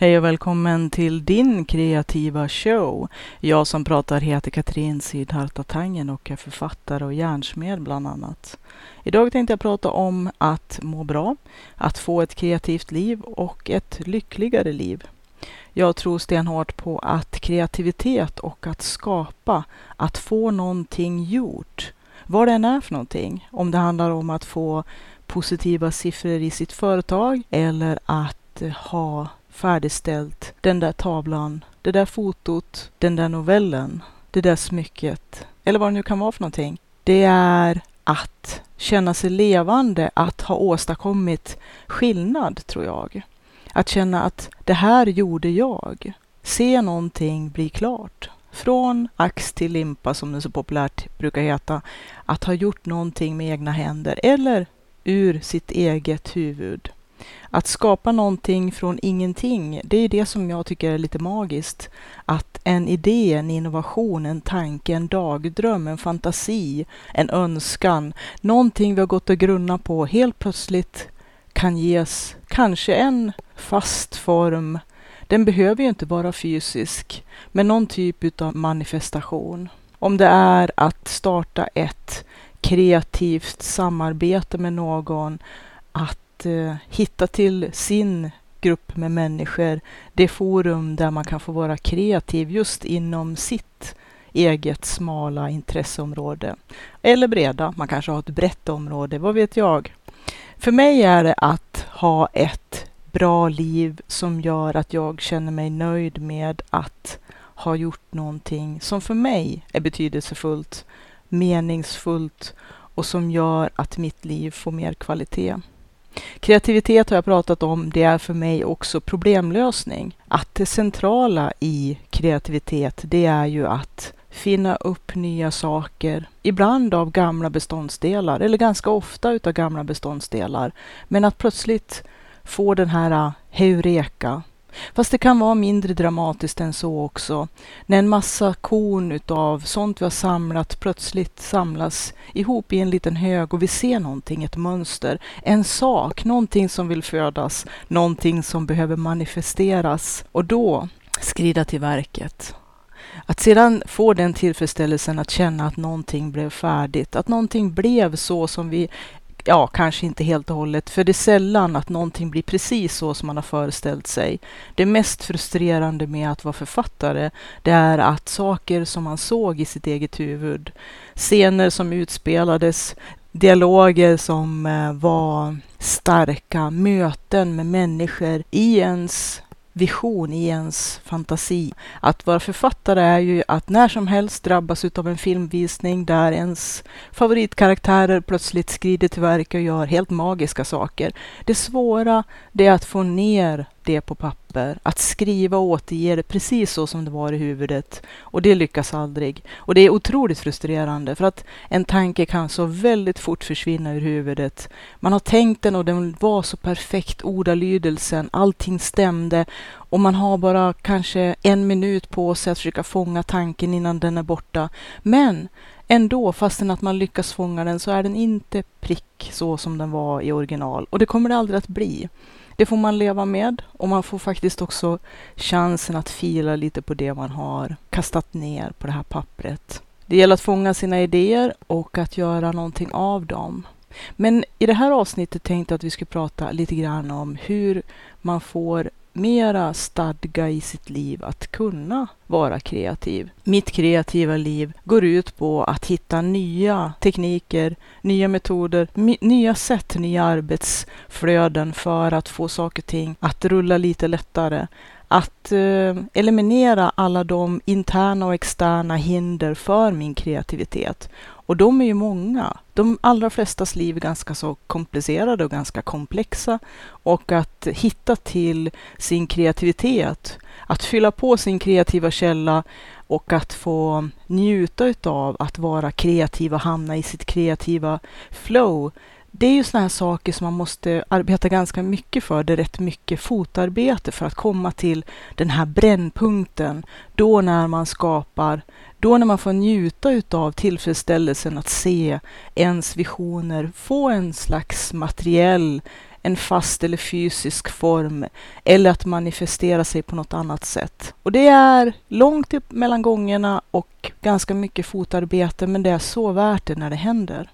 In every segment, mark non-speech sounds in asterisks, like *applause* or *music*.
Hej och välkommen till din kreativa show. Jag som pratar heter Katrin Sidharta Tangen och är författare och hjärnsmed bland annat. Idag tänkte jag prata om att må bra, att få ett kreativt liv och ett lyckligare liv. Jag tror stenhårt på att kreativitet och att skapa, att få någonting gjort, vad det än är för någonting, om det handlar om att få positiva siffror i sitt företag eller att ha färdigställt den där tavlan, det där fotot, den där novellen, det där smycket eller vad det nu kan vara för någonting. Det är att känna sig levande, att ha åstadkommit skillnad, tror jag. Att känna att det här gjorde jag. Se någonting bli klart. Från ax till limpa, som det så populärt brukar heta. Att ha gjort någonting med egna händer eller ur sitt eget huvud. Att skapa någonting från ingenting, det är det som jag tycker är lite magiskt. Att en idé, en innovation, en tanke, en dagdröm, en fantasi, en önskan, någonting vi har gått och grunnat på helt plötsligt kan ges kanske en fast form. Den behöver ju inte vara fysisk, men någon typ av manifestation. Om det är att starta ett kreativt samarbete med någon, att eh, hitta till sin grupp med människor, det forum där man kan få vara kreativ just inom sitt eget smala intresseområde. Eller breda, man kanske har ett brett område, vad vet jag. För mig är det att ha ett bra liv som gör att jag känner mig nöjd med att ha gjort någonting som för mig är betydelsefullt, meningsfullt och som gör att mitt liv får mer kvalitet. Kreativitet har jag pratat om, det är för mig också problemlösning. Att det centrala i kreativitet, det är ju att finna upp nya saker, ibland av gamla beståndsdelar, eller ganska ofta utav gamla beståndsdelar. Men att plötsligt få den här äh, heureka, Fast det kan vara mindre dramatiskt än så också. När en massa korn utav sånt vi har samlat plötsligt samlas ihop i en liten hög och vi ser någonting, ett mönster, en sak, någonting som vill födas, någonting som behöver manifesteras. Och då skrida till verket. Att sedan få den tillfredsställelsen att känna att någonting blev färdigt, att någonting blev så som vi ja, kanske inte helt och hållet, för det är sällan att någonting blir precis så som man har föreställt sig. Det mest frustrerande med att vara författare, det är att saker som man såg i sitt eget huvud, scener som utspelades, dialoger som eh, var starka, möten med människor i ens vision i ens fantasi. Att vara författare är ju att när som helst drabbas av en filmvisning där ens favoritkaraktärer plötsligt skrider till verk och gör helt magiska saker. Det svåra det är att få ner det på papper, att skriva och återge det precis så som det var i huvudet. Och det lyckas aldrig. Och det är otroligt frustrerande för att en tanke kan så väldigt fort försvinna ur huvudet. Man har tänkt den och den var så perfekt, ordalydelsen, allting stämde och man har bara kanske en minut på sig att försöka fånga tanken innan den är borta. Men ändå, fastän att man lyckas fånga den, så är den inte prick så som den var i original. Och det kommer det aldrig att bli. Det får man leva med och man får faktiskt också chansen att fila lite på det man har kastat ner på det här pappret. Det gäller att fånga sina idéer och att göra någonting av dem. Men i det här avsnittet tänkte jag att vi skulle prata lite grann om hur man får mera stadga i sitt liv att kunna vara kreativ. Mitt kreativa liv går ut på att hitta nya tekniker, nya metoder, nya sätt, nya arbetsflöden för att få saker och ting att rulla lite lättare. Att eh, eliminera alla de interna och externa hinder för min kreativitet. Och de är ju många. De allra flestas liv är ganska så komplicerade och ganska komplexa. Och att hitta till sin kreativitet, att fylla på sin kreativa källa och att få njuta utav att vara kreativ och hamna i sitt kreativa flow. Det är ju sådana här saker som man måste arbeta ganska mycket för. Det är rätt mycket fotarbete för att komma till den här brännpunkten. Då när man skapar då när man får njuta utav tillfredsställelsen att se ens visioner få en slags materiell, en fast eller fysisk form eller att manifestera sig på något annat sätt. Och det är långt mellan gångerna och ganska mycket fotarbete men det är så värt det när det händer.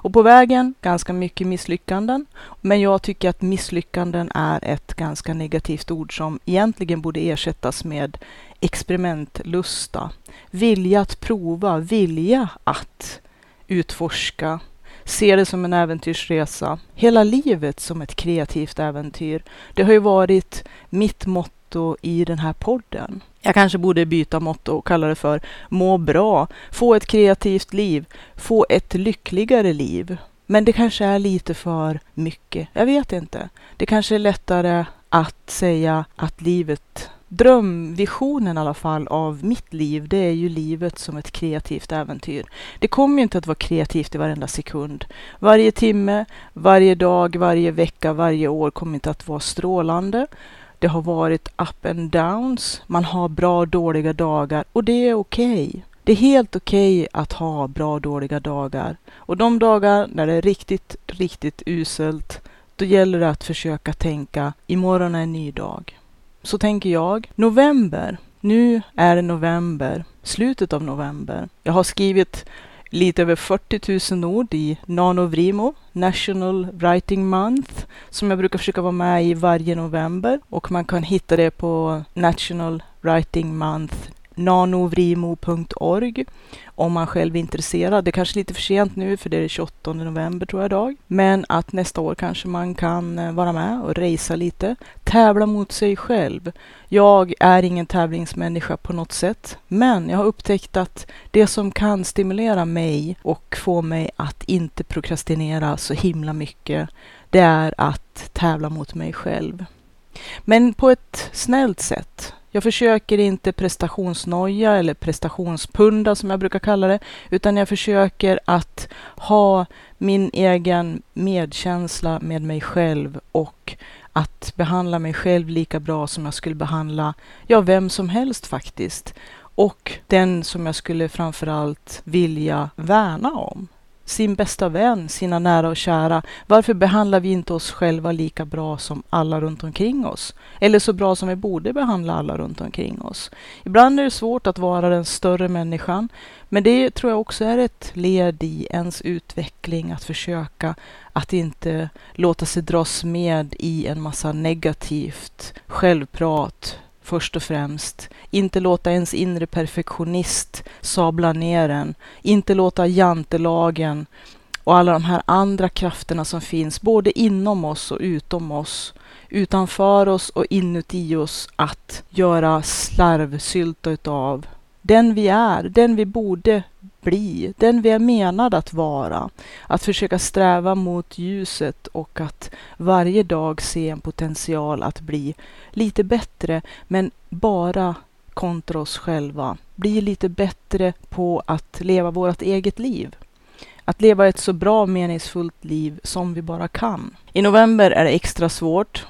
Och på vägen ganska mycket misslyckanden. Men jag tycker att misslyckanden är ett ganska negativt ord som egentligen borde ersättas med experimentlusta. Vilja att prova, vilja att utforska, se det som en äventyrsresa. Hela livet som ett kreativt äventyr. Det har ju varit mitt motto i den här podden. Jag kanske borde byta motto och kalla det för må bra, få ett kreativt liv, få ett lyckligare liv. Men det kanske är lite för mycket. Jag vet inte. Det kanske är lättare att säga att livet drömvisionen i alla fall av mitt liv, det är ju livet som ett kreativt äventyr. Det kommer ju inte att vara kreativt i varenda sekund. Varje timme, varje dag, varje vecka, varje år kommer inte att vara strålande. Det har varit up and downs. Man har bra och dåliga dagar och det är okej. Okay. Det är helt okej okay att ha bra och dåliga dagar. Och de dagar när det är riktigt, riktigt uselt, då gäller det att försöka tänka imorgon är en ny dag. Så tänker jag. November. Nu är det november. Slutet av november. Jag har skrivit lite över 40 000 ord i NanoVrimo, National Writing Month, som jag brukar försöka vara med i varje november. Och man kan hitta det på National Writing Month nanovrimo.org om man själv är intresserad. Det är kanske lite för sent nu för det är 28 november tror jag idag. Men att nästa år kanske man kan eh, vara med och racea lite. Tävla mot sig själv. Jag är ingen tävlingsmänniska på något sätt, men jag har upptäckt att det som kan stimulera mig och få mig att inte prokrastinera så himla mycket, det är att tävla mot mig själv. Men på ett snällt sätt. Jag försöker inte prestationsnoja eller prestationspunda som jag brukar kalla det, utan jag försöker att ha min egen medkänsla med mig själv och att behandla mig själv lika bra som jag skulle behandla, ja, vem som helst faktiskt. Och den som jag skulle framförallt vilja värna om sin bästa vän, sina nära och kära. Varför behandlar vi inte oss själva lika bra som alla runt omkring oss? Eller så bra som vi borde behandla alla runt omkring oss. Ibland är det svårt att vara den större människan, men det tror jag också är ett led i ens utveckling, att försöka att inte låta sig dras med i en massa negativt självprat, först och främst. Inte låta ens inre perfektionist sabla ner en. Inte låta jantelagen och alla de här andra krafterna som finns både inom oss och utom oss, utanför oss och inuti oss att göra slarvsylta utav. Den vi är, den vi borde bli, den vi är menad att vara. Att försöka sträva mot ljuset och att varje dag se en potential att bli lite bättre, men bara kontra oss själva. Bli lite bättre på att leva vårt eget liv. Att leva ett så bra meningsfullt liv som vi bara kan. I november är det extra svårt.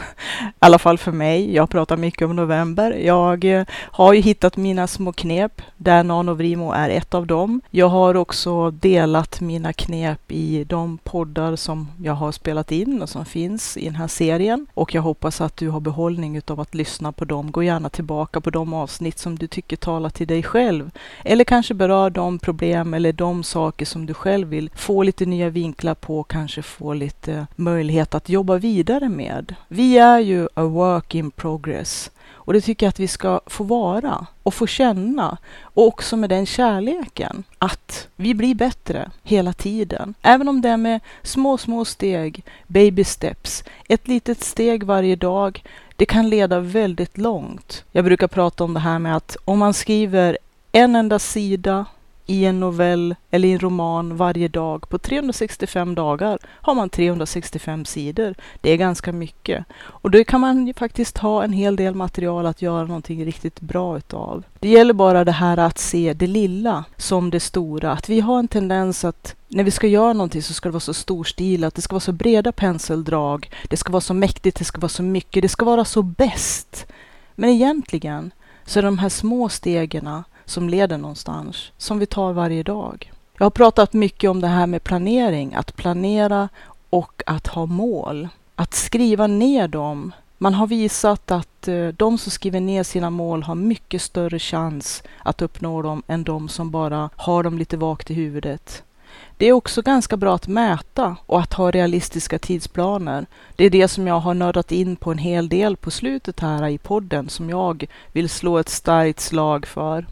I alla fall för mig. Jag pratar mycket om november. Jag eh, har ju hittat mina små knep där NanoVrimo är ett av dem. Jag har också delat mina knep i de poddar som jag har spelat in och som finns i den här serien. Och jag hoppas att du har behållning av att lyssna på dem. Gå gärna tillbaka på de avsnitt som du tycker talar till dig själv. Eller kanske berör de problem eller de saker som du själv vill få lite nya vinklar på, kanske få lite eh, möjlighet att jobba vidare med. Vi är ju a work in progress och det tycker jag att vi ska få vara och få känna. Och också med den kärleken att vi blir bättre hela tiden. Även om det är med små, små steg, baby steps. Ett litet steg varje dag. Det kan leda väldigt långt. Jag brukar prata om det här med att om man skriver en enda sida i en novell eller i en roman varje dag. På 365 dagar har man 365 sidor. Det är ganska mycket. Och då kan man ju faktiskt ha en hel del material att göra någonting riktigt bra utav. Det gäller bara det här att se det lilla som det stora. Att vi har en tendens att när vi ska göra någonting så ska det vara så storstilat, det ska vara så breda penseldrag, det ska vara så mäktigt, det ska vara så mycket, det ska vara så bäst. Men egentligen så är de här små stegen som leder någonstans, som vi tar varje dag. Jag har pratat mycket om det här med planering, att planera och att ha mål. att skriva ner dem. Man har visat att eh, de som skriver ner sina mål har mycket större chans att uppnå dem än de som bara har dem lite vagt i huvudet. Det är också ganska bra att mäta och att ha realistiska tidsplaner. Det är det som jag har nördat in på en hel del på slutet här i podden som jag vill slå ett starkt slag för.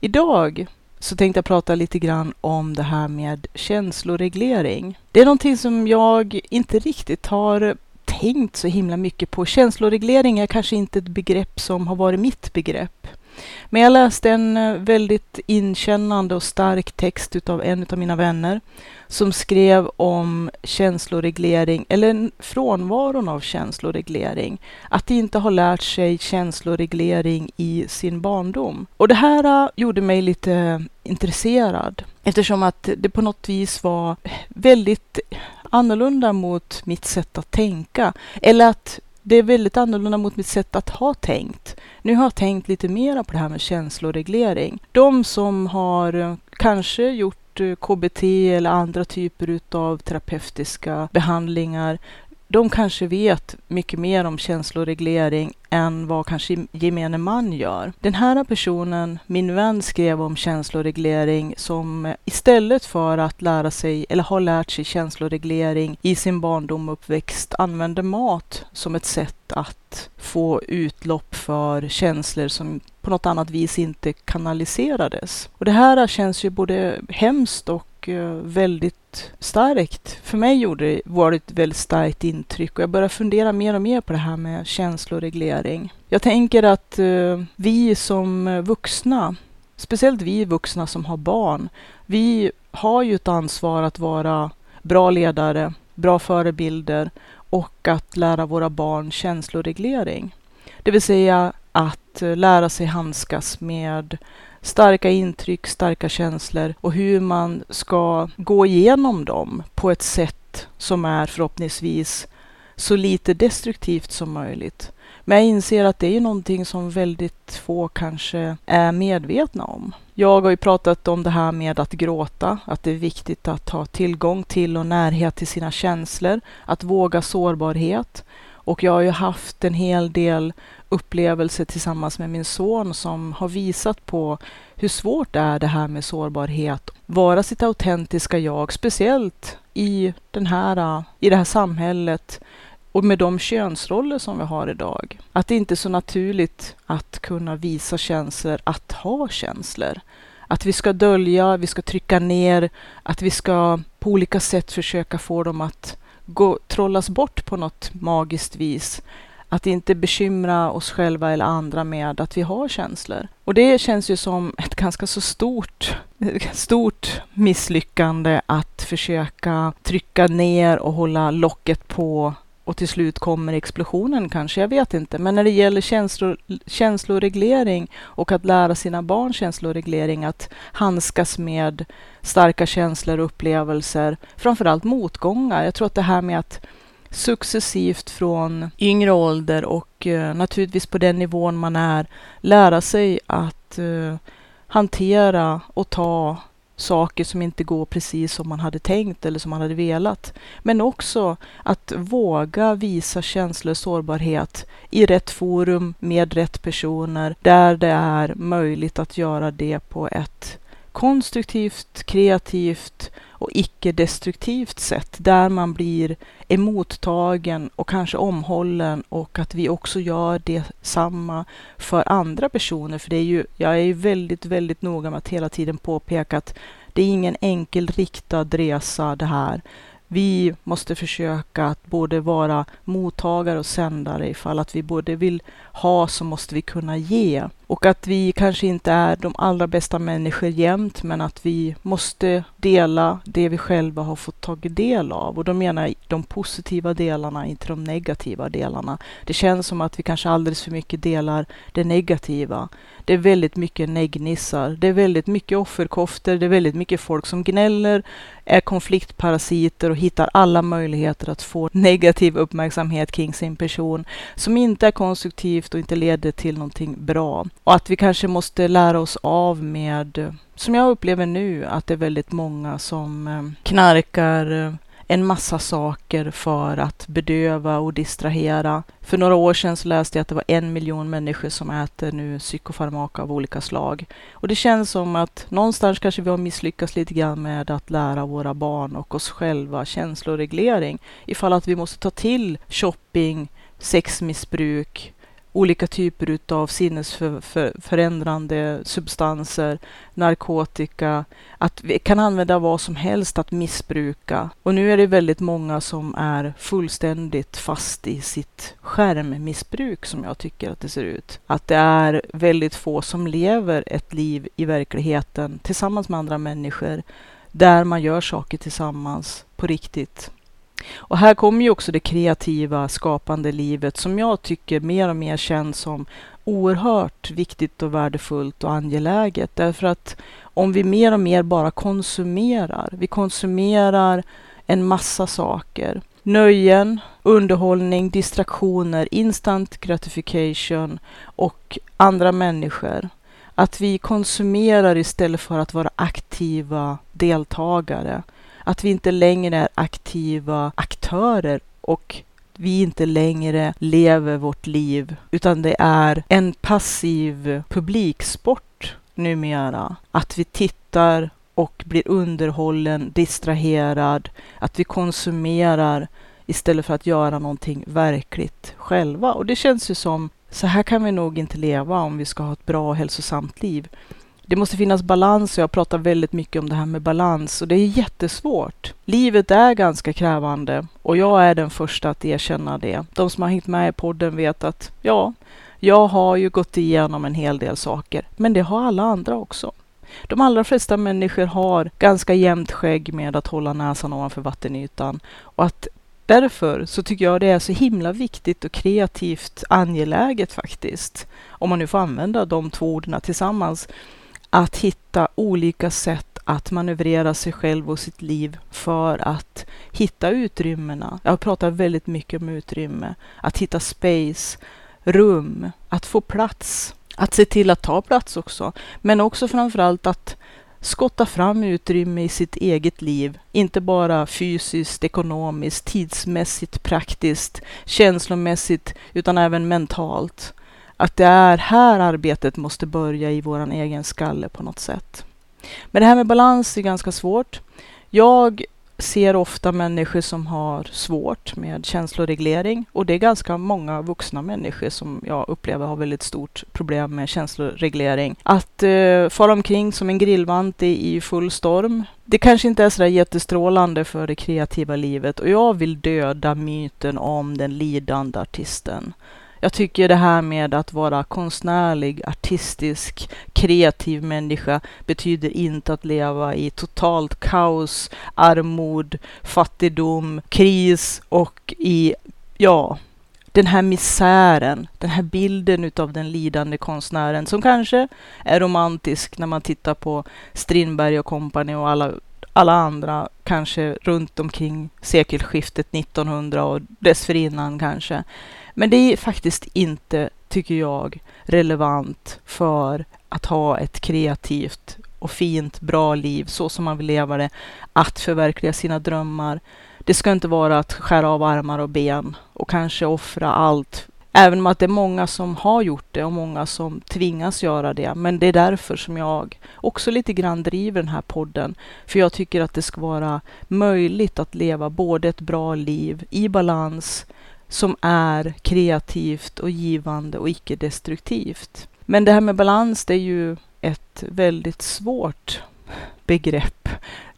Idag så tänkte jag prata lite grann om det här med känsloreglering. Det är någonting som jag inte riktigt har tänkt så himla mycket på. Känsloreglering är kanske inte ett begrepp som har varit mitt begrepp. Men jag läste en eh, väldigt inkännande och stark text utav en av mina vänner som skrev om känsloreglering, eller frånvaron av känsloreglering. Att inte ha lärt sig känsloreglering i sin barndom. Och det här eh, gjorde mig lite eh, intresserad eftersom att det på något vis var väldigt annorlunda mot mitt sätt att tänka. Eller att det är väldigt annorlunda mot mitt sätt att ha tänkt. Nu har jag tänkt lite mer på det här med känsloreglering. De som har eh, kanske gjort eh, KBT eller andra typer utav terapeutiska behandlingar, de kanske vet mycket mer om känsloreglering än vad kanske gemene man gör. Den här personen, min vän, skrev om känsloreglering som eh, istället för att lära sig eller ha lärt sig känsloreglering i sin barndom och uppväxt använde mat som ett sätt att få utlopp för känslor som på något annat vis inte kanaliserades. Och det här känns ju både hemskt och och eh, väldigt starkt. För mig gjorde det, var det ett väldigt starkt intryck och jag började fundera mer och mer på det här med känsloreglering. Jag tänker att eh, vi som vuxna, speciellt vi vuxna som har barn, vi har ju ett ansvar att vara bra ledare, bra förebilder och att lära våra barn känsloreglering. Det vill säga att eh, lära sig handskas med starka intryck, starka känslor och hur man ska gå igenom dem på ett sätt som är förhoppningsvis så lite destruktivt som möjligt. Men jag inser att det är någonting som väldigt få kanske är medvetna om. Jag har ju pratat om det här med att gråta, att det är viktigt att ha tillgång till och närhet till sina känslor, att våga sårbarhet. Och jag har ju haft en hel del upplevelser tillsammans med min son som har visat på hur svårt det är det här med sårbarhet. Vara sitt autentiska jag, speciellt i, den här, i det här samhället och med de könsroller som vi har idag. Att det inte är så naturligt att kunna visa känslor, att ha känslor. Att vi ska dölja, vi ska trycka ner, att vi ska på olika sätt försöka få dem att gå, trollas bort på något magiskt vis. Att inte bekymra oss själva eller andra med att vi har känslor. Och det känns ju som ett ganska så stort, *laughs* stort misslyckande att försöka trycka ner och hålla locket på och till slut kommer explosionen kanske, jag vet inte. Men när det gäller känslor, känsloreglering och att lära sina barn känsloreglering, att handskas med starka känslor och upplevelser, framförallt motgångar. Jag tror att det här med att successivt från yngre ålder och eh, naturligtvis på den nivån man är, lära sig att eh, hantera och ta saker som inte går precis som man hade tänkt eller som man hade velat. Men också att våga visa känslor och sårbarhet i rätt forum med rätt personer där det är möjligt att göra det på ett konstruktivt, kreativt och icke-destruktivt sätt där man blir emottagen och kanske omhållen och att vi också gör detsamma för andra personer. För det är ju, jag är ju väldigt, väldigt noga med att hela tiden påpeka att det är ingen enkel riktad resa det här. Vi måste försöka att både vara mottagare och sändare ifall att vi både vill ha så måste vi kunna ge. Och att vi kanske inte är de allra bästa människor jämt, men att vi måste dela det vi själva har fått tagit del av. Och då menar jag de positiva delarna, inte de negativa delarna. Det känns som att vi kanske alldeles för mycket delar det negativa. Det är väldigt mycket neggnissar. Det är väldigt mycket offerkofter. Det är väldigt mycket folk som gnäller, är konfliktparasiter och hittar alla möjligheter att få negativ uppmärksamhet kring sin person som inte är konstruktivt och inte leder till någonting bra. Och att vi kanske måste lära oss av med, som jag upplever nu, att det är väldigt många som eh, knarkar, eh, en massa saker för att bedöva och distrahera. För några år sedan så läste jag att det var en miljon människor som äter nu psykofarmaka av olika slag. Och det känns som att någonstans kanske vi har misslyckats lite grann med att lära våra barn och oss själva känsloreglering. Ifall att vi måste ta till shopping, sexmissbruk, olika typer av sinnesförändrande substanser, narkotika, att vi kan använda vad som helst att missbruka. Och nu är det väldigt många som är fullständigt fast i sitt skärmmissbruk som jag tycker att det ser ut. Att det är väldigt få som lever ett liv i verkligheten tillsammans med andra människor där man gör saker tillsammans på riktigt. Och här kommer ju också det kreativa, skapande livet som jag tycker mer och mer känns som oerhört viktigt och värdefullt och angeläget. Därför att om vi mer och mer bara konsumerar, vi konsumerar en massa saker. Nöjen, underhållning, distraktioner, instant gratification och andra människor. Att vi konsumerar istället för att vara aktiva deltagare att vi inte längre är aktiva aktörer och vi inte längre lever vårt liv, utan det är en passiv publiksport numera. Att vi tittar och blir underhållen, distraherad, att vi konsumerar istället för att göra någonting verkligt själva. Och det känns ju som, så här kan vi nog inte leva om vi ska ha ett bra och hälsosamt liv det måste finnas balans och jag pratar väldigt mycket om det här med balans och det är jättesvårt. Livet är ganska krävande och jag är den första att erkänna det. De som har hängt med i podden vet att ja, jag har ju gått igenom en hel del saker, men det har alla andra också. De allra flesta människor har ganska jämnt skägg med att hålla näsan ovanför vattenytan och att Därför så tycker jag det är så himla viktigt och kreativt angeläget faktiskt, om man nu får använda de två orden tillsammans, att hitta olika sätt att manövrera sig själv och sitt liv för att hitta utrymmena. Jag pratar väldigt mycket om utrymme. Att hitta space, rum, att få plats. Att se till att ta plats också. Men också framförallt att skotta fram utrymme i sitt eget liv. Inte bara fysiskt, ekonomiskt, tidsmässigt, praktiskt, känslomässigt, utan även mentalt att det är här arbetet måste börja i våran egen skalle på något sätt. Men det här med balans är ganska svårt. Jag ser ofta människor som har svårt med känsloreglering och det är ganska många vuxna människor som jag upplever har väldigt stort problem med känsloreglering. Att eh, fara omkring som en grillvante i full storm, det kanske inte är sådär jättestrålande för det kreativa livet och jag vill döda myten om den lidande artisten. Jag tycker det här med att vara konstnärlig, artistisk, kreativ människa betyder inte att leva i totalt kaos, armod, fattigdom, kris och i, ja, den här misären, den här bilden utav den lidande konstnären som kanske är romantisk när man tittar på Strindberg och kompani och alla, alla andra kanske runt omkring sekelskiftet 1900 och dessförinnan kanske. Men det är faktiskt inte, tycker jag, relevant för att ha ett kreativt och fint, bra liv så som man vill leva det, att förverkliga sina drömmar. Det ska inte vara att skära av armar och ben och kanske offra allt. Även om att det är många som har gjort det och många som tvingas göra det. Men det är därför som jag också lite grann driver den här podden. För jag tycker att det ska vara möjligt att leva både ett bra liv i balans som är kreativt och givande och icke-destruktivt. Men det här med balans, det är ju ett väldigt svårt begrepp.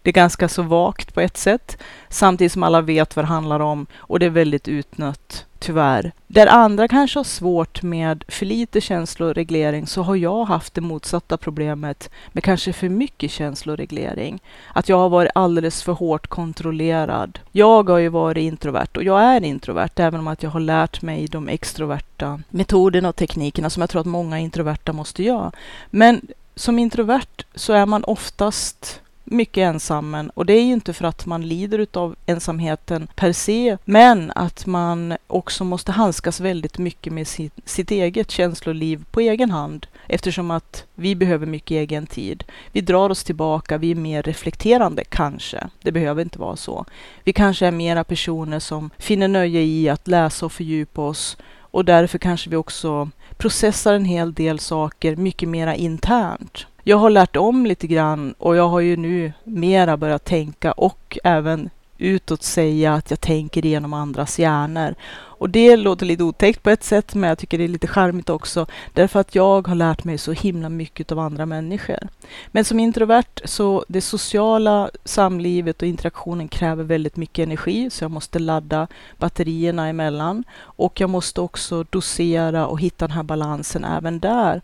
Det är ganska så vagt på ett sätt, samtidigt som alla vet vad det handlar om och det är väldigt utnött tyvärr. Där andra kanske har svårt med för lite känsloreglering så har jag haft det motsatta problemet med kanske för mycket känsloreglering. Att jag har varit alldeles för hårt kontrollerad. Jag har ju varit introvert och jag är introvert även om att jag har lärt mig de extroverta metoderna och teknikerna som jag tror att många introverta måste göra. Men som introvert så är man oftast mycket ensam och det är ju inte för att man lider av ensamheten per se, men att man också måste handskas väldigt mycket med sitt, sitt eget känsloliv på egen hand eftersom att vi behöver mycket egen tid. Vi drar oss tillbaka, vi är mer reflekterande kanske. Det behöver inte vara så. Vi kanske är mera personer som finner nöje i att läsa och fördjupa oss och därför kanske vi också processar en hel del saker mycket mera internt. Jag har lärt om lite grann och jag har ju nu mera börjat tänka och även utåt säga att jag tänker igenom andras hjärnor. Och det låter lite otäckt på ett sätt, men jag tycker det är lite charmigt också, därför att jag har lärt mig så himla mycket av andra människor. Men som introvert så det sociala samlivet och interaktionen kräver väldigt mycket energi, så jag måste ladda batterierna emellan och jag måste också dosera och hitta den här balansen även där.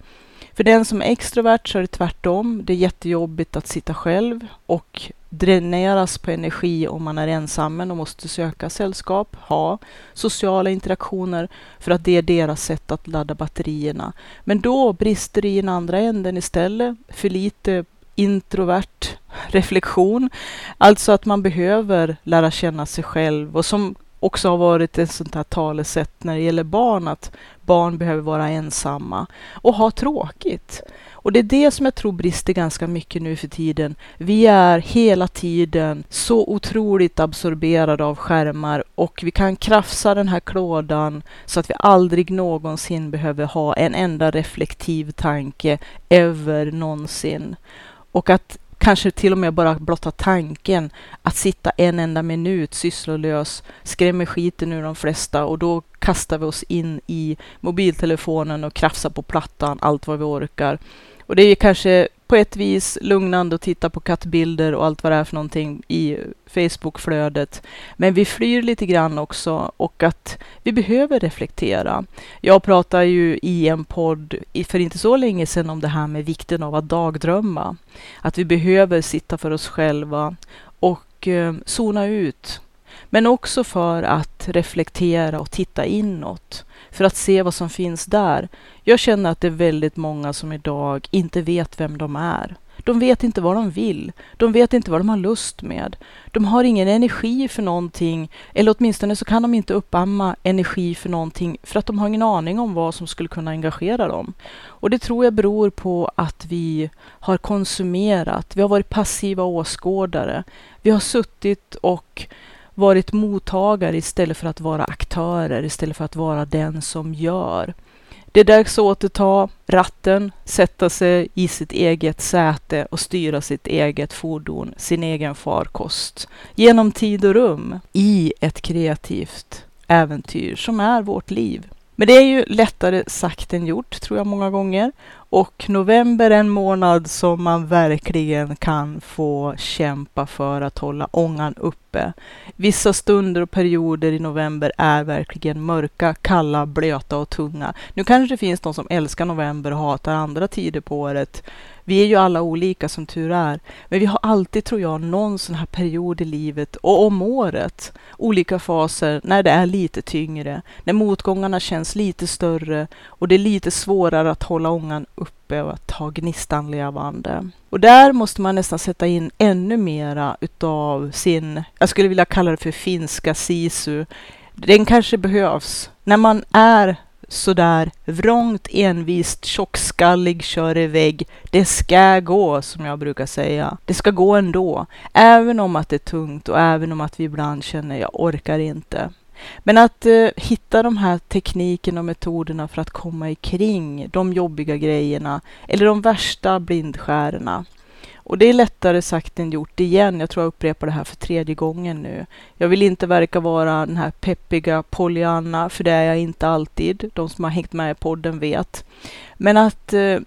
För den som är extrovert så är det tvärtom. Det är jättejobbigt att sitta själv och dräneras på energi om man är ensam och måste söka sällskap, ha sociala interaktioner för att det är deras sätt att ladda batterierna. Men då brister det i den andra änden istället. För lite introvert *laughs* reflektion. Alltså att man behöver lära känna sig själv och som också har varit ett sånt här talesätt när det gäller barn, att barn behöver vara ensamma och ha tråkigt. Och det är det som jag tror brister ganska mycket nu för tiden. Vi är hela tiden så otroligt absorberade av skärmar och vi kan krafsa den här klådan så att vi aldrig någonsin behöver ha en enda reflektiv tanke ever någonsin. Och att kanske till och med bara blotta tanken att sitta en enda minut sysslolös skrämmer skiten ur de flesta och då kastar vi oss in i mobiltelefonen och krafsar på plattan allt vad vi orkar. Och det är kanske på ett vis lugnande att titta på kattbilder och allt vad det är för någonting i Facebookflödet. Men vi flyr lite grann också och att vi behöver reflektera. Jag pratade ju i en podd för inte så länge sedan om det här med vikten av att dagdrömma. Att vi behöver sitta för oss själva och eh, zona ut. Men också för att reflektera och titta inåt för att se vad som finns där. Jag känner att det är väldigt många som idag inte vet vem de är. De vet inte vad de vill. De vet inte vad de har lust med. De har ingen energi för någonting, eller åtminstone så kan de inte uppamma energi för någonting för att de har ingen aning om vad som skulle kunna engagera dem. Och det tror jag beror på att vi har konsumerat. Vi har varit passiva åskådare. Vi har suttit och varit mottagare istället för att vara aktörer, istället för att vara den som gör. Det är dags att återta ratten, sätta sig i sitt eget säte och styra sitt eget fordon, sin egen farkost, genom tid och rum i ett kreativt äventyr som är vårt liv. Men det är ju lättare sagt än gjort, tror jag många gånger. Och november är en månad som man verkligen kan få kämpa för att hålla ångan uppe. Vissa stunder och perioder i november är verkligen mörka, kalla, blöta och tunga. Nu kanske det finns de som älskar november och hatar andra tider på året. Vi är ju alla olika som tur är. Men vi har alltid, tror jag, någon sån här period i livet och om året, olika faser när det är lite tyngre, när motgångarna känns lite större och det är lite svårare att hålla ångan uppe och att ha gnistan levande. Och där måste man nästan sätta in ännu mera utav sin, jag skulle vilja kalla det för finska sisu. Den kanske behövs när man är sådär vrångt, envist, tjockskallig, kör iväg. Det ska gå, som jag brukar säga. Det ska gå ändå. Även om att det är tungt och även om att vi ibland känner jag orkar inte. Men att eh, hitta de här teknikerna och metoderna för att komma ikring de jobbiga grejerna eller de värsta blindskärerna. Och det är lättare sagt än gjort igen. Jag tror jag upprepar det här för tredje gången nu. Jag vill inte verka vara den här peppiga Pollyanna, för det är jag inte alltid. De som har hängt med i podden vet. Men att eh,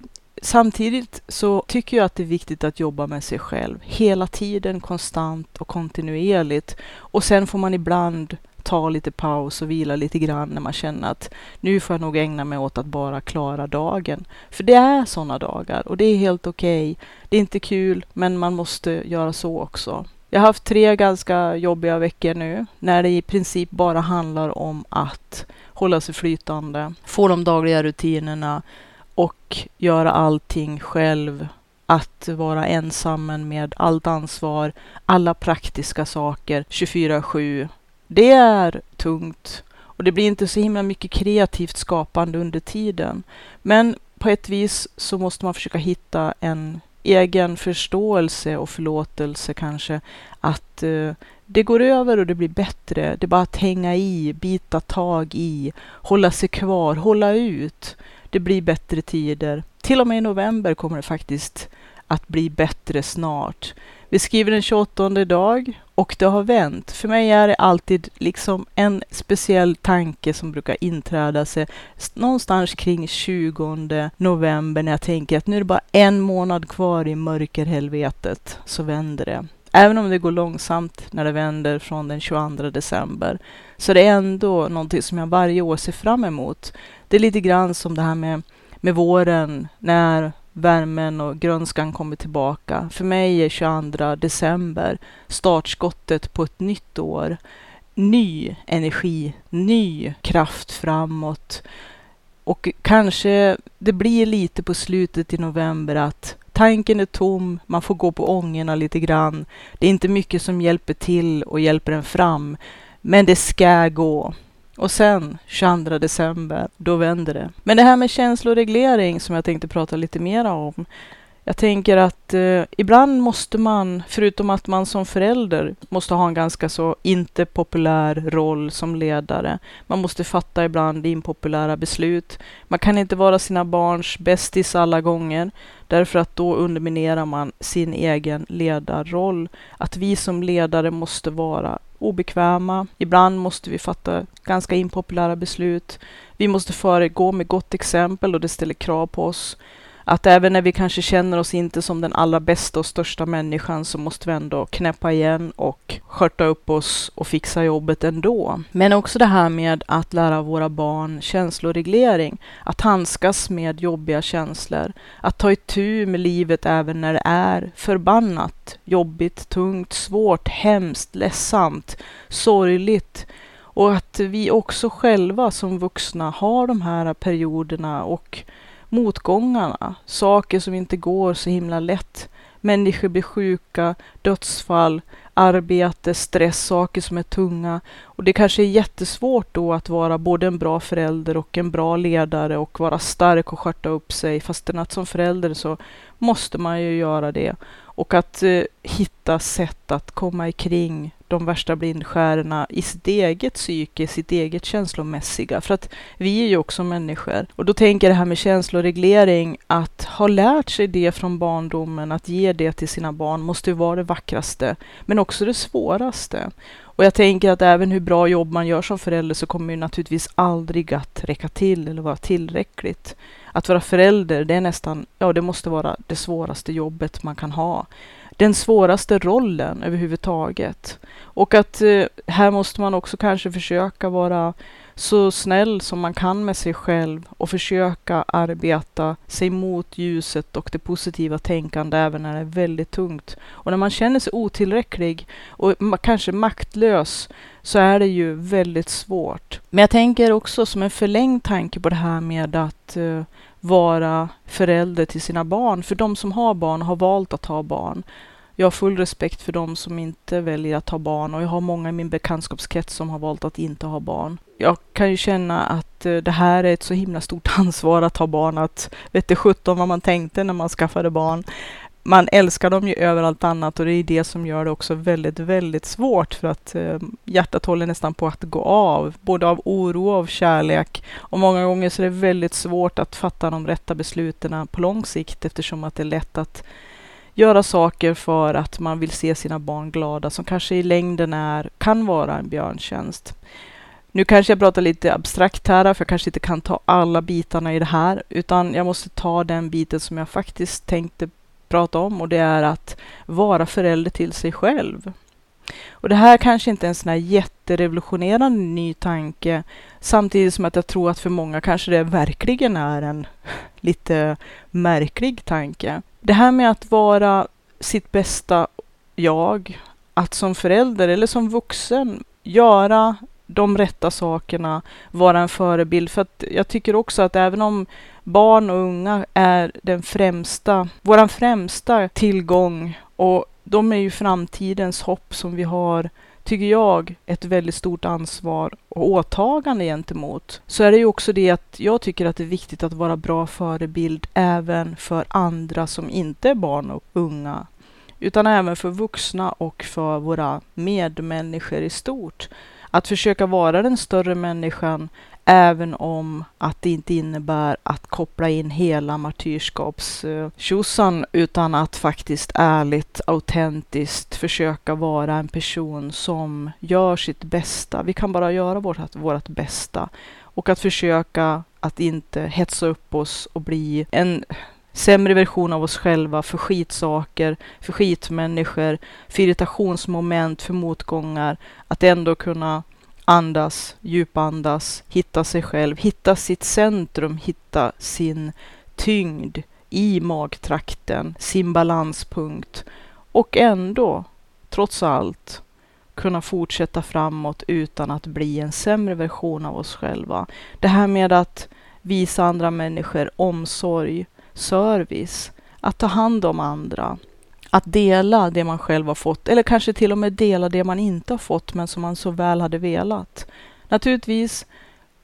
samtidigt så tycker jag att det är viktigt att jobba med sig själv hela tiden, konstant och kontinuerligt. Och sen får man ibland ta lite paus och vila lite grann när man känner att nu får jag nog ägna mig åt att bara klara dagen. För det är sådana dagar och det är helt okej. Okay. Det är inte kul, men man måste göra så också. Jag har haft tre ganska jobbiga veckor nu när det i princip bara handlar om att hålla sig flytande, få de dagliga rutinerna och göra allting själv att vara ensam med allt ansvar, alla praktiska saker 24-7. Det är tungt och det blir inte så himla mycket kreativt skapande under tiden. Men på ett vis så måste man försöka hitta en egen förståelse och förlåtelse kanske. Att eh, det går över och det blir bättre. Det är bara att hänga i, bita tag i, hålla sig kvar, hålla ut. Det blir bättre tider. Till och med i november kommer det faktiskt att bli bättre snart. Vi skriver den 28 dag och det har vänt. För mig är det alltid liksom en speciell tanke som brukar inträda sig någonstans kring 20 november när jag tänker att nu är det bara en månad kvar i mörkerhelvetet så vänder det. Även om det går långsamt när det vänder från den 22 december så det är ändå någonting som jag varje år ser fram emot. Det är lite grann som det här med, med våren när värmen och grönskan kommer tillbaka. För mig är 22 december startskottet på ett nytt år. Ny energi, ny kraft framåt. Och kanske det blir lite på slutet i november att tanken är tom, man får gå på ångorna lite grann. Det är inte mycket som hjälper till och hjälper en fram, men det ska gå. Och sen 22 december, då vänder det. Men det här med känsloreglering som jag tänkte prata lite mer om. Jag tänker att eh, ibland måste man, förutom att man som förälder måste ha en ganska så inte populär roll som ledare. Man måste fatta ibland impopulära beslut. Man kan inte vara sina barns bästis alla gånger, därför att då underminerar man sin egen ledarroll. Att vi som ledare måste vara obekväma. Ibland måste vi fatta ganska impopulära beslut. Vi måste föregå med gott exempel och det ställer krav på oss. Att även när vi kanske känner oss inte som den allra bästa och största människan så måste vi ändå knäppa igen och skörta upp oss och fixa jobbet ändå. Men också det här med att lära våra barn känsloreglering, att handskas med jobbiga känslor, att ta itu med livet även när det är förbannat, jobbigt, tungt, svårt, hemskt, ledsamt, sorgligt. Och att vi också själva som vuxna har de här perioderna och motgångarna, saker som inte går så himla lätt. Människor blir sjuka, dödsfall, arbete, stress, saker som är tunga. Och det kanske är jättesvårt då att vara både en bra förälder och en bra ledare och vara stark och skörta upp sig. Fastän att som förälder så måste man ju göra det. Och att eh, hitta sätt att komma ikring de värsta blindskärorna i sitt eget psyke, sitt eget känslomässiga. För att vi är ju också människor. Och då tänker jag det här med känsloreglering, att ha lärt sig det från barndomen, att ge det till sina barn, måste ju vara det vackraste, men också det svåraste. Och jag tänker att även hur bra jobb man gör som förälder så kommer ju naturligtvis aldrig att räcka till eller vara tillräckligt. Att vara förälder, det är nästan, ja det måste vara det svåraste jobbet man kan ha den svåraste rollen överhuvudtaget. Och att eh, här måste man också kanske försöka vara så snäll som man kan med sig själv och försöka arbeta sig mot ljuset och det positiva tänkande även när det är väldigt tungt. Och när man känner sig otillräcklig och kanske maktlös så är det ju väldigt svårt. Men jag tänker också som en förlängd tanke på det här med att eh, vara förälder till sina barn. För de som har barn har valt att ha barn. Jag har full respekt för de som inte väljer att ha barn och jag har många i min bekantskapskrets som har valt att inte ha barn. Jag kan ju känna att eh, det här är ett så himla stort *laughs* ansvar att ha barn att vet sjutton vad man tänkte när man skaffade barn. Man älskar dem ju över allt annat och det är det som gör det också väldigt, väldigt svårt för att eh, hjärtat håller nästan på att gå av, både av oro och av kärlek. Och många gånger så är det väldigt svårt att fatta de rätta besluten på lång sikt eftersom att det är lätt att göra saker för att man vill se sina barn glada som kanske i längden är, kan vara en björntjänst. Nu kanske jag pratar lite abstrakt här, för jag kanske inte kan ta alla bitarna i det här, utan jag måste ta den biten som jag faktiskt tänkte prata om och det är att vara förälder till sig själv. Och det här kanske inte är en sån här jätterevolutionerande ny tanke, samtidigt som att jag tror att för många kanske det verkligen är en *laughs* lite märklig tanke. Det här med att vara sitt bästa jag, att som förälder eller som vuxen göra de rätta sakerna, vara en förebild. För att jag tycker också att även om barn och unga är den främsta, våran främsta tillgång och de är ju framtidens hopp som vi har tycker jag, ett väldigt stort ansvar och åtagande gentemot. Så är det ju också det att jag tycker att det är viktigt att vara bra förebild även för andra som inte är barn och unga, utan även för vuxna och för våra medmänniskor i stort. Att försöka vara den större människan Även om att det inte innebär att koppla in hela martyrskapstjosan utan att faktiskt ärligt, autentiskt försöka vara en person som gör sitt bästa. Vi kan bara göra vårt, vårt bästa och att försöka att inte hetsa upp oss och bli en sämre version av oss själva för skitsaker, för skitmänniskor, för irritationsmoment, för motgångar. Att ändå kunna andas, djupandas, hitta sig själv, hitta sitt centrum, hitta sin tyngd i magtrakten, sin balanspunkt och ändå, trots allt, kunna fortsätta framåt utan att bli en sämre version av oss själva. Det här med att visa andra människor omsorg, service, att ta hand om andra, att dela det man själv har fått eller kanske till och med dela det man inte har fått men som man så väl hade velat. Naturligtvis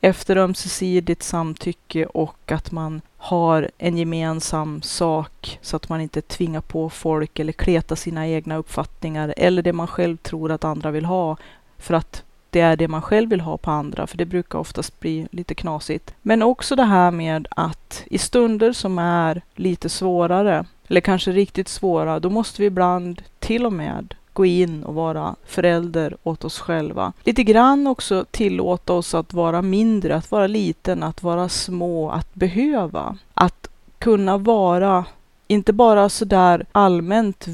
efter ömsesidigt samtycke och att man har en gemensam sak så att man inte tvingar på folk eller kletar sina egna uppfattningar eller det man själv tror att andra vill ha för att det är det man själv vill ha på andra, för det brukar oftast bli lite knasigt. Men också det här med att i stunder som är lite svårare eller kanske riktigt svåra, då måste vi ibland till och med gå in och vara förälder åt oss själva. Lite grann också tillåta oss att vara mindre, att vara liten, att vara små, att behöva. Att kunna vara, inte bara sådär allmänt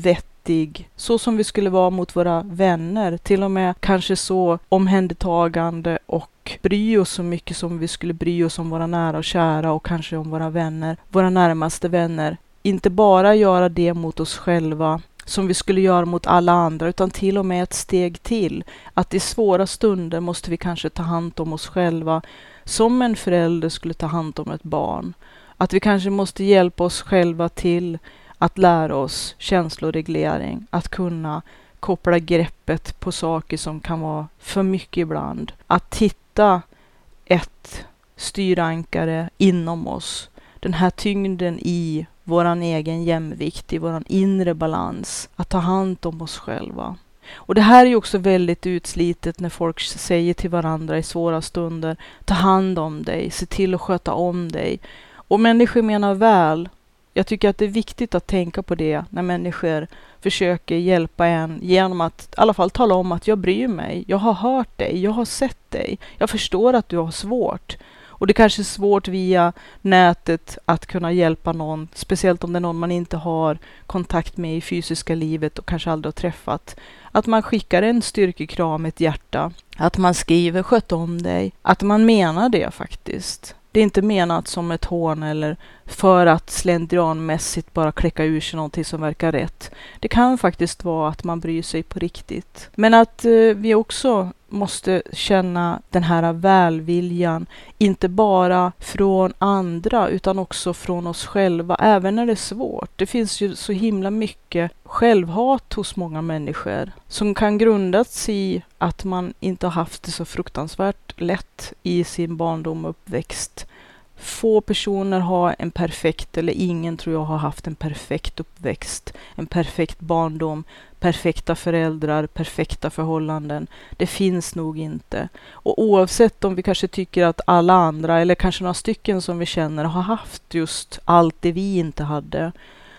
vettig, så som vi skulle vara mot våra vänner, till och med kanske så omhändertagande och bry oss så mycket som vi skulle bry oss om våra nära och kära och kanske om våra vänner, våra närmaste vänner inte bara göra det mot oss själva som vi skulle göra mot alla andra, utan till och med ett steg till. Att i svåra stunder måste vi kanske ta hand om oss själva som en förälder skulle ta hand om ett barn. Att vi kanske måste hjälpa oss själva till att lära oss känsloreglering, att kunna koppla greppet på saker som kan vara för mycket ibland. Att hitta ett styrankare inom oss. Den här tyngden i våran egen jämvikt, i våran inre balans, att ta hand om oss själva. Och det här är ju också väldigt utslitet när folk säger till varandra i svåra stunder, ta hand om dig, se till att sköta om dig. Och människor menar väl. Jag tycker att det är viktigt att tänka på det när människor försöker hjälpa en genom att i alla fall tala om att jag bryr mig, jag har hört dig, jag har sett dig, jag förstår att du har svårt. Och det kanske är svårt via nätet att kunna hjälpa någon, speciellt om det är någon man inte har kontakt med i fysiska livet och kanske aldrig har träffat. Att man skickar en styrkekram, ett hjärta, att man skriver sköt om dig, att man menar det faktiskt. Det är inte menat som ett hån eller för att slentrianmässigt bara kläcka ur sig någonting som verkar rätt. Det kan faktiskt vara att man bryr sig på riktigt. Men att eh, vi också måste känna den här välviljan, inte bara från andra utan också från oss själva, även när det är svårt. Det finns ju så himla mycket självhat hos många människor som kan grundas i att man inte har haft det så fruktansvärt lätt i sin barndom och uppväxt få personer har en perfekt, eller ingen tror jag har haft en perfekt uppväxt, en perfekt barndom, perfekta föräldrar, perfekta förhållanden. Det finns nog inte. Och oavsett om vi kanske tycker att alla andra, eller kanske några stycken som vi känner, har haft just allt det vi inte hade,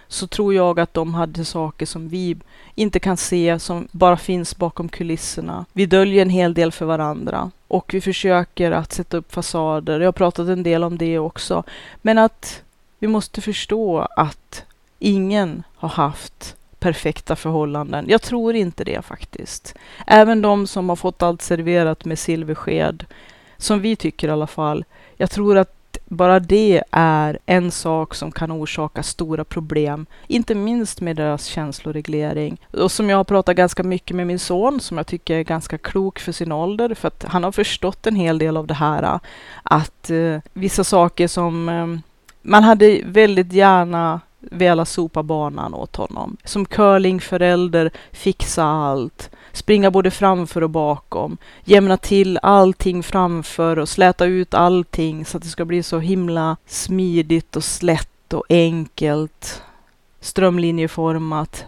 så tror jag att de hade saker som vi inte kan se, som bara finns bakom kulisserna. Vi döljer en hel del för varandra och vi försöker att sätta upp fasader. Jag har pratat en del om det också. Men att vi måste förstå att ingen har haft perfekta förhållanden. Jag tror inte det faktiskt. Även de som har fått allt serverat med silversked, som vi tycker i alla fall. Jag tror att bara det är en sak som kan orsaka stora problem, inte minst med deras känsloreglering. Och som jag har pratat ganska mycket med min son, som jag tycker är ganska klok för sin ålder, för att han har förstått en hel del av det här. Att eh, vissa saker som eh, man hade väldigt gärna velat sopa banan åt honom. Som curlingförälder fixa allt, springa både framför och bakom, jämna till allting framför och släta ut allting så att det ska bli så himla smidigt och slätt och enkelt, strömlinjeformat,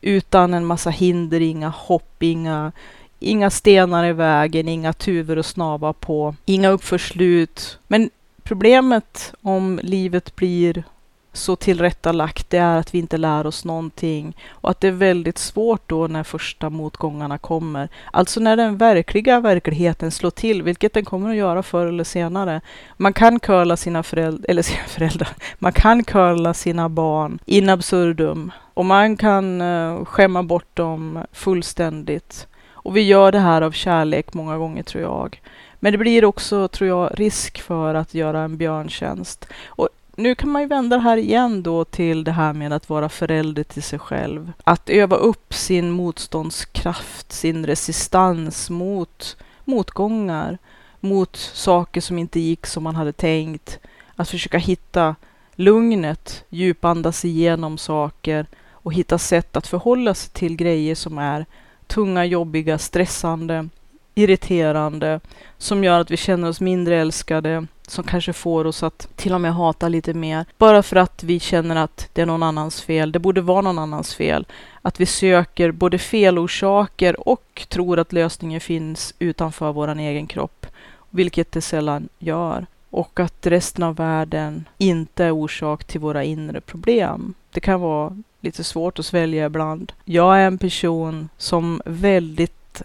utan en massa hinder, inga hopp, inga, inga stenar i vägen, inga tuvor att snava på, inga uppförslut. Men problemet om livet blir så tillrättalagt, det är att vi inte lär oss någonting och att det är väldigt svårt då när första motgångarna kommer. Alltså när den verkliga verkligheten slår till, vilket den kommer att göra förr eller senare. Man kan curla sina föräldrar, eller *laughs* sina föräldrar, man kan curla sina barn in absurdum och man kan uh, skämma bort dem fullständigt. Och vi gör det här av kärlek många gånger tror jag. Men det blir också, tror jag, risk för att göra en björntjänst. Och nu kan man ju vända det här igen då till det här med att vara förälder till sig själv. Att öva upp sin motståndskraft, sin resistans mot motgångar, mot saker som inte gick som man hade tänkt. Att försöka hitta lugnet, djupandas igenom saker och hitta sätt att förhålla sig till grejer som är tunga, jobbiga, stressande, irriterande, som gör att vi känner oss mindre älskade, som kanske får oss att till och med hata lite mer. Bara för att vi känner att det är någon annans fel. Det borde vara någon annans fel. Att vi söker både felorsaker och tror att lösningen finns utanför vår egen kropp, vilket det sällan gör. Och att resten av världen inte är orsak till våra inre problem. Det kan vara lite svårt att svälja ibland. Jag är en person som väldigt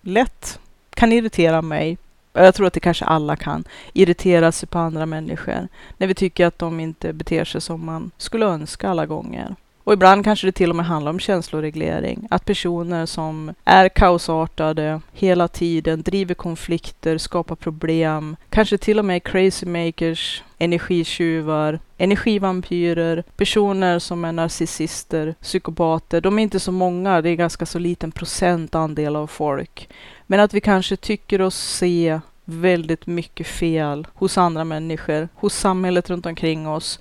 lätt kan irritera mig jag tror att det kanske alla kan, irritera sig på andra människor när vi tycker att de inte beter sig som man skulle önska alla gånger. Och ibland kanske det till och med handlar om känsloreglering. Att personer som är kaosartade hela tiden, driver konflikter, skapar problem, kanske till och med crazy makers, energitjuvar, energivampyrer, personer som är narcissister, psykopater. De är inte så många, det är ganska så liten procentandel av folk. Men att vi kanske tycker oss se väldigt mycket fel hos andra människor, hos samhället runt omkring oss.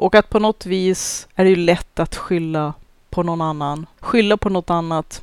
Och att på något vis är det ju lätt att skylla på någon annan. Skylla på något annat.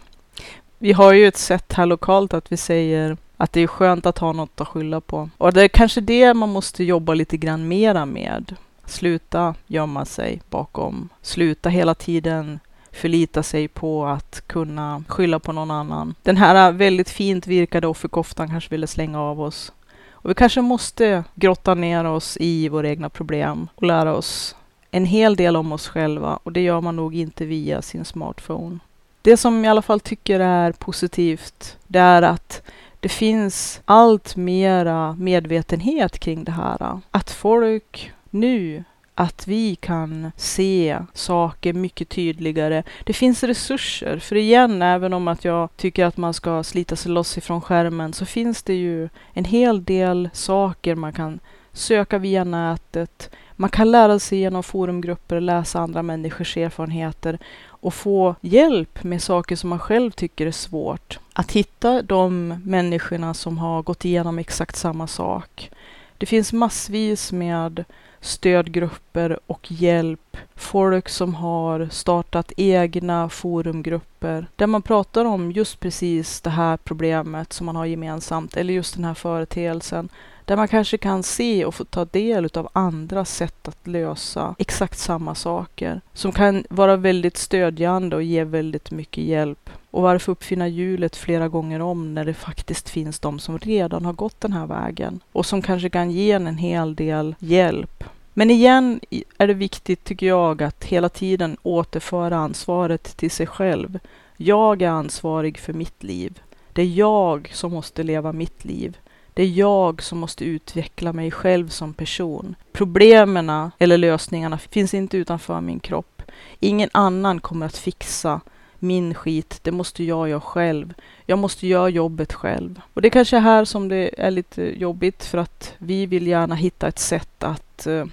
Vi har ju ett sätt här lokalt att vi säger att det är skönt att ha något att skylla på. Och det är kanske det man måste jobba lite grann mera med. Sluta gömma sig bakom. Sluta hela tiden förlita sig på att kunna skylla på någon annan. Den här väldigt fint virkade offerkoftan kanske ville slänga av oss. Och vi kanske måste grotta ner oss i våra egna problem och lära oss en hel del om oss själva och det gör man nog inte via sin smartphone. Det som jag i alla fall tycker är positivt, det är att det finns allt mera medvetenhet kring det här. Att folk nu att vi kan se saker mycket tydligare. Det finns resurser, för igen, även om att jag tycker att man ska slita sig loss ifrån skärmen, så finns det ju en hel del saker man kan söka via nätet. Man kan lära sig genom forumgrupper, läsa andra människors erfarenheter och få hjälp med saker som man själv tycker är svårt. Att hitta de människorna som har gått igenom exakt samma sak. Det finns massvis med stödgrupper och hjälp. Folk som har startat egna forumgrupper där man pratar om just precis det här problemet som man har gemensamt eller just den här företeelsen. Där man kanske kan se och få ta del av andra sätt att lösa exakt samma saker. Som kan vara väldigt stödjande och ge väldigt mycket hjälp. Och varför uppfinna hjulet flera gånger om när det faktiskt finns de som redan har gått den här vägen och som kanske kan ge en en hel del hjälp. Men igen är det viktigt, tycker jag, att hela tiden återföra ansvaret till sig själv. Jag är ansvarig för mitt liv. Det är jag som måste leva mitt liv. Det är jag som måste utveckla mig själv som person. Problemen eller lösningarna finns inte utanför min kropp. Ingen annan kommer att fixa min skit, det måste jag göra själv. Jag måste göra jobbet själv. Och det är kanske är här som det är lite jobbigt för att vi vill gärna hitta ett sätt att uh,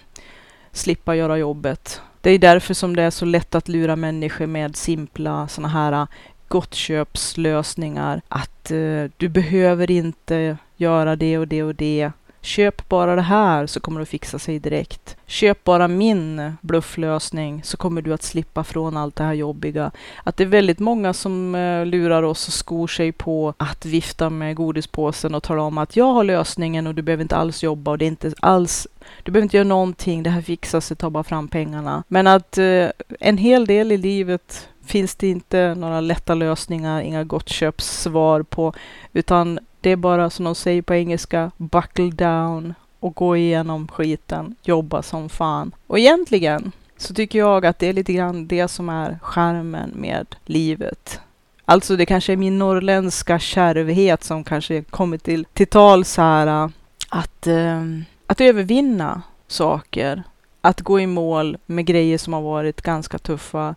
slippa göra jobbet. Det är därför som det är så lätt att lura människor med simpla sådana här gottköpslösningar. Att eh, du behöver inte göra det och det och det. Köp bara det här så kommer det att fixa sig direkt. Köp bara min blufflösning så kommer du att slippa från allt det här jobbiga. Att det är väldigt många som eh, lurar oss och skor sig på att vifta med godispåsen och tala om att jag har lösningen och du behöver inte alls jobba och det är inte alls du behöver inte göra någonting, det här fixar sig, ta bara fram pengarna. Men att eh, en hel del i livet finns det inte några lätta lösningar, inga gottköpssvar på, utan det är bara som de säger på engelska, buckle down och gå igenom skiten, jobba som fan. Och egentligen så tycker jag att det är lite grann det som är skärmen med livet. Alltså det kanske är min norrländska kärvhet som kanske kommer till, till tals här. Äh, att, eh, att övervinna saker. Att gå i mål med grejer som har varit ganska tuffa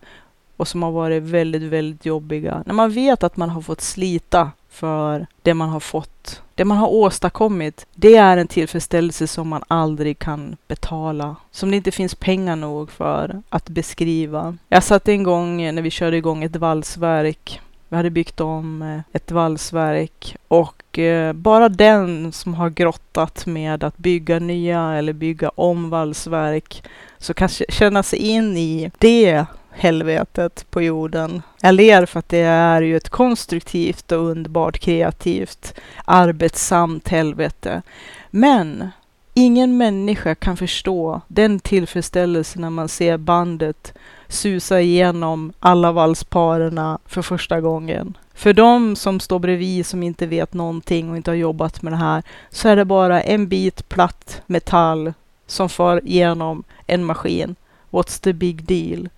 och som har varit väldigt, väldigt jobbiga. När man vet att man har fått slita för det man har fått, det man har åstadkommit. Det är en tillfredsställelse som man aldrig kan betala, som det inte finns pengar nog för att beskriva. Jag satt en gång eh, när vi körde igång ett valsverk. Vi hade byggt om eh, ett valsverk och eh, bara den som har grottat med att bygga nya eller bygga om valsverk så kan känna sig in i det helvetet på jorden. Jag ler för att det är ju ett konstruktivt och underbart kreativt arbetsamt helvete. Men ingen människa kan förstå den tillfredsställelse när man ser bandet susa igenom alla valsparerna för första gången. För de som står bredvid som inte vet någonting och inte har jobbat med det här så är det bara en bit platt metall som far igenom en maskin. What's the big deal?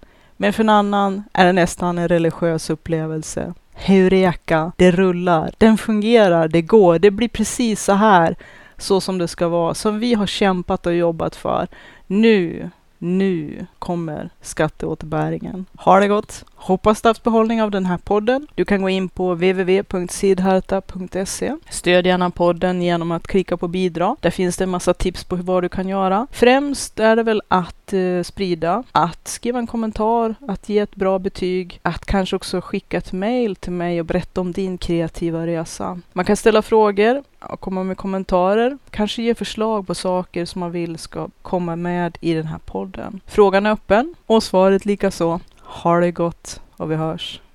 Men för en annan är det nästan en religiös upplevelse. Heureka, det rullar, den fungerar, det går, det blir precis så här, så som det ska vara, som vi har kämpat och jobbat för. Nu nu kommer skatteåterbäringen. Ha det gott! Hoppas du haft behållning av den här podden. Du kan gå in på www.sidharta.se. Stöd gärna podden genom att klicka på bidra. Där finns det en massa tips på vad du kan göra. Främst är det väl att eh, sprida, att skriva en kommentar, att ge ett bra betyg, att kanske också skicka ett mail till mig och berätta om din kreativa resa. Man kan ställa frågor och komma med kommentarer, kanske ge förslag på saker som man vill ska komma med i den här podden. Frågan är öppen och svaret likaså. Ha det gott och vi hörs.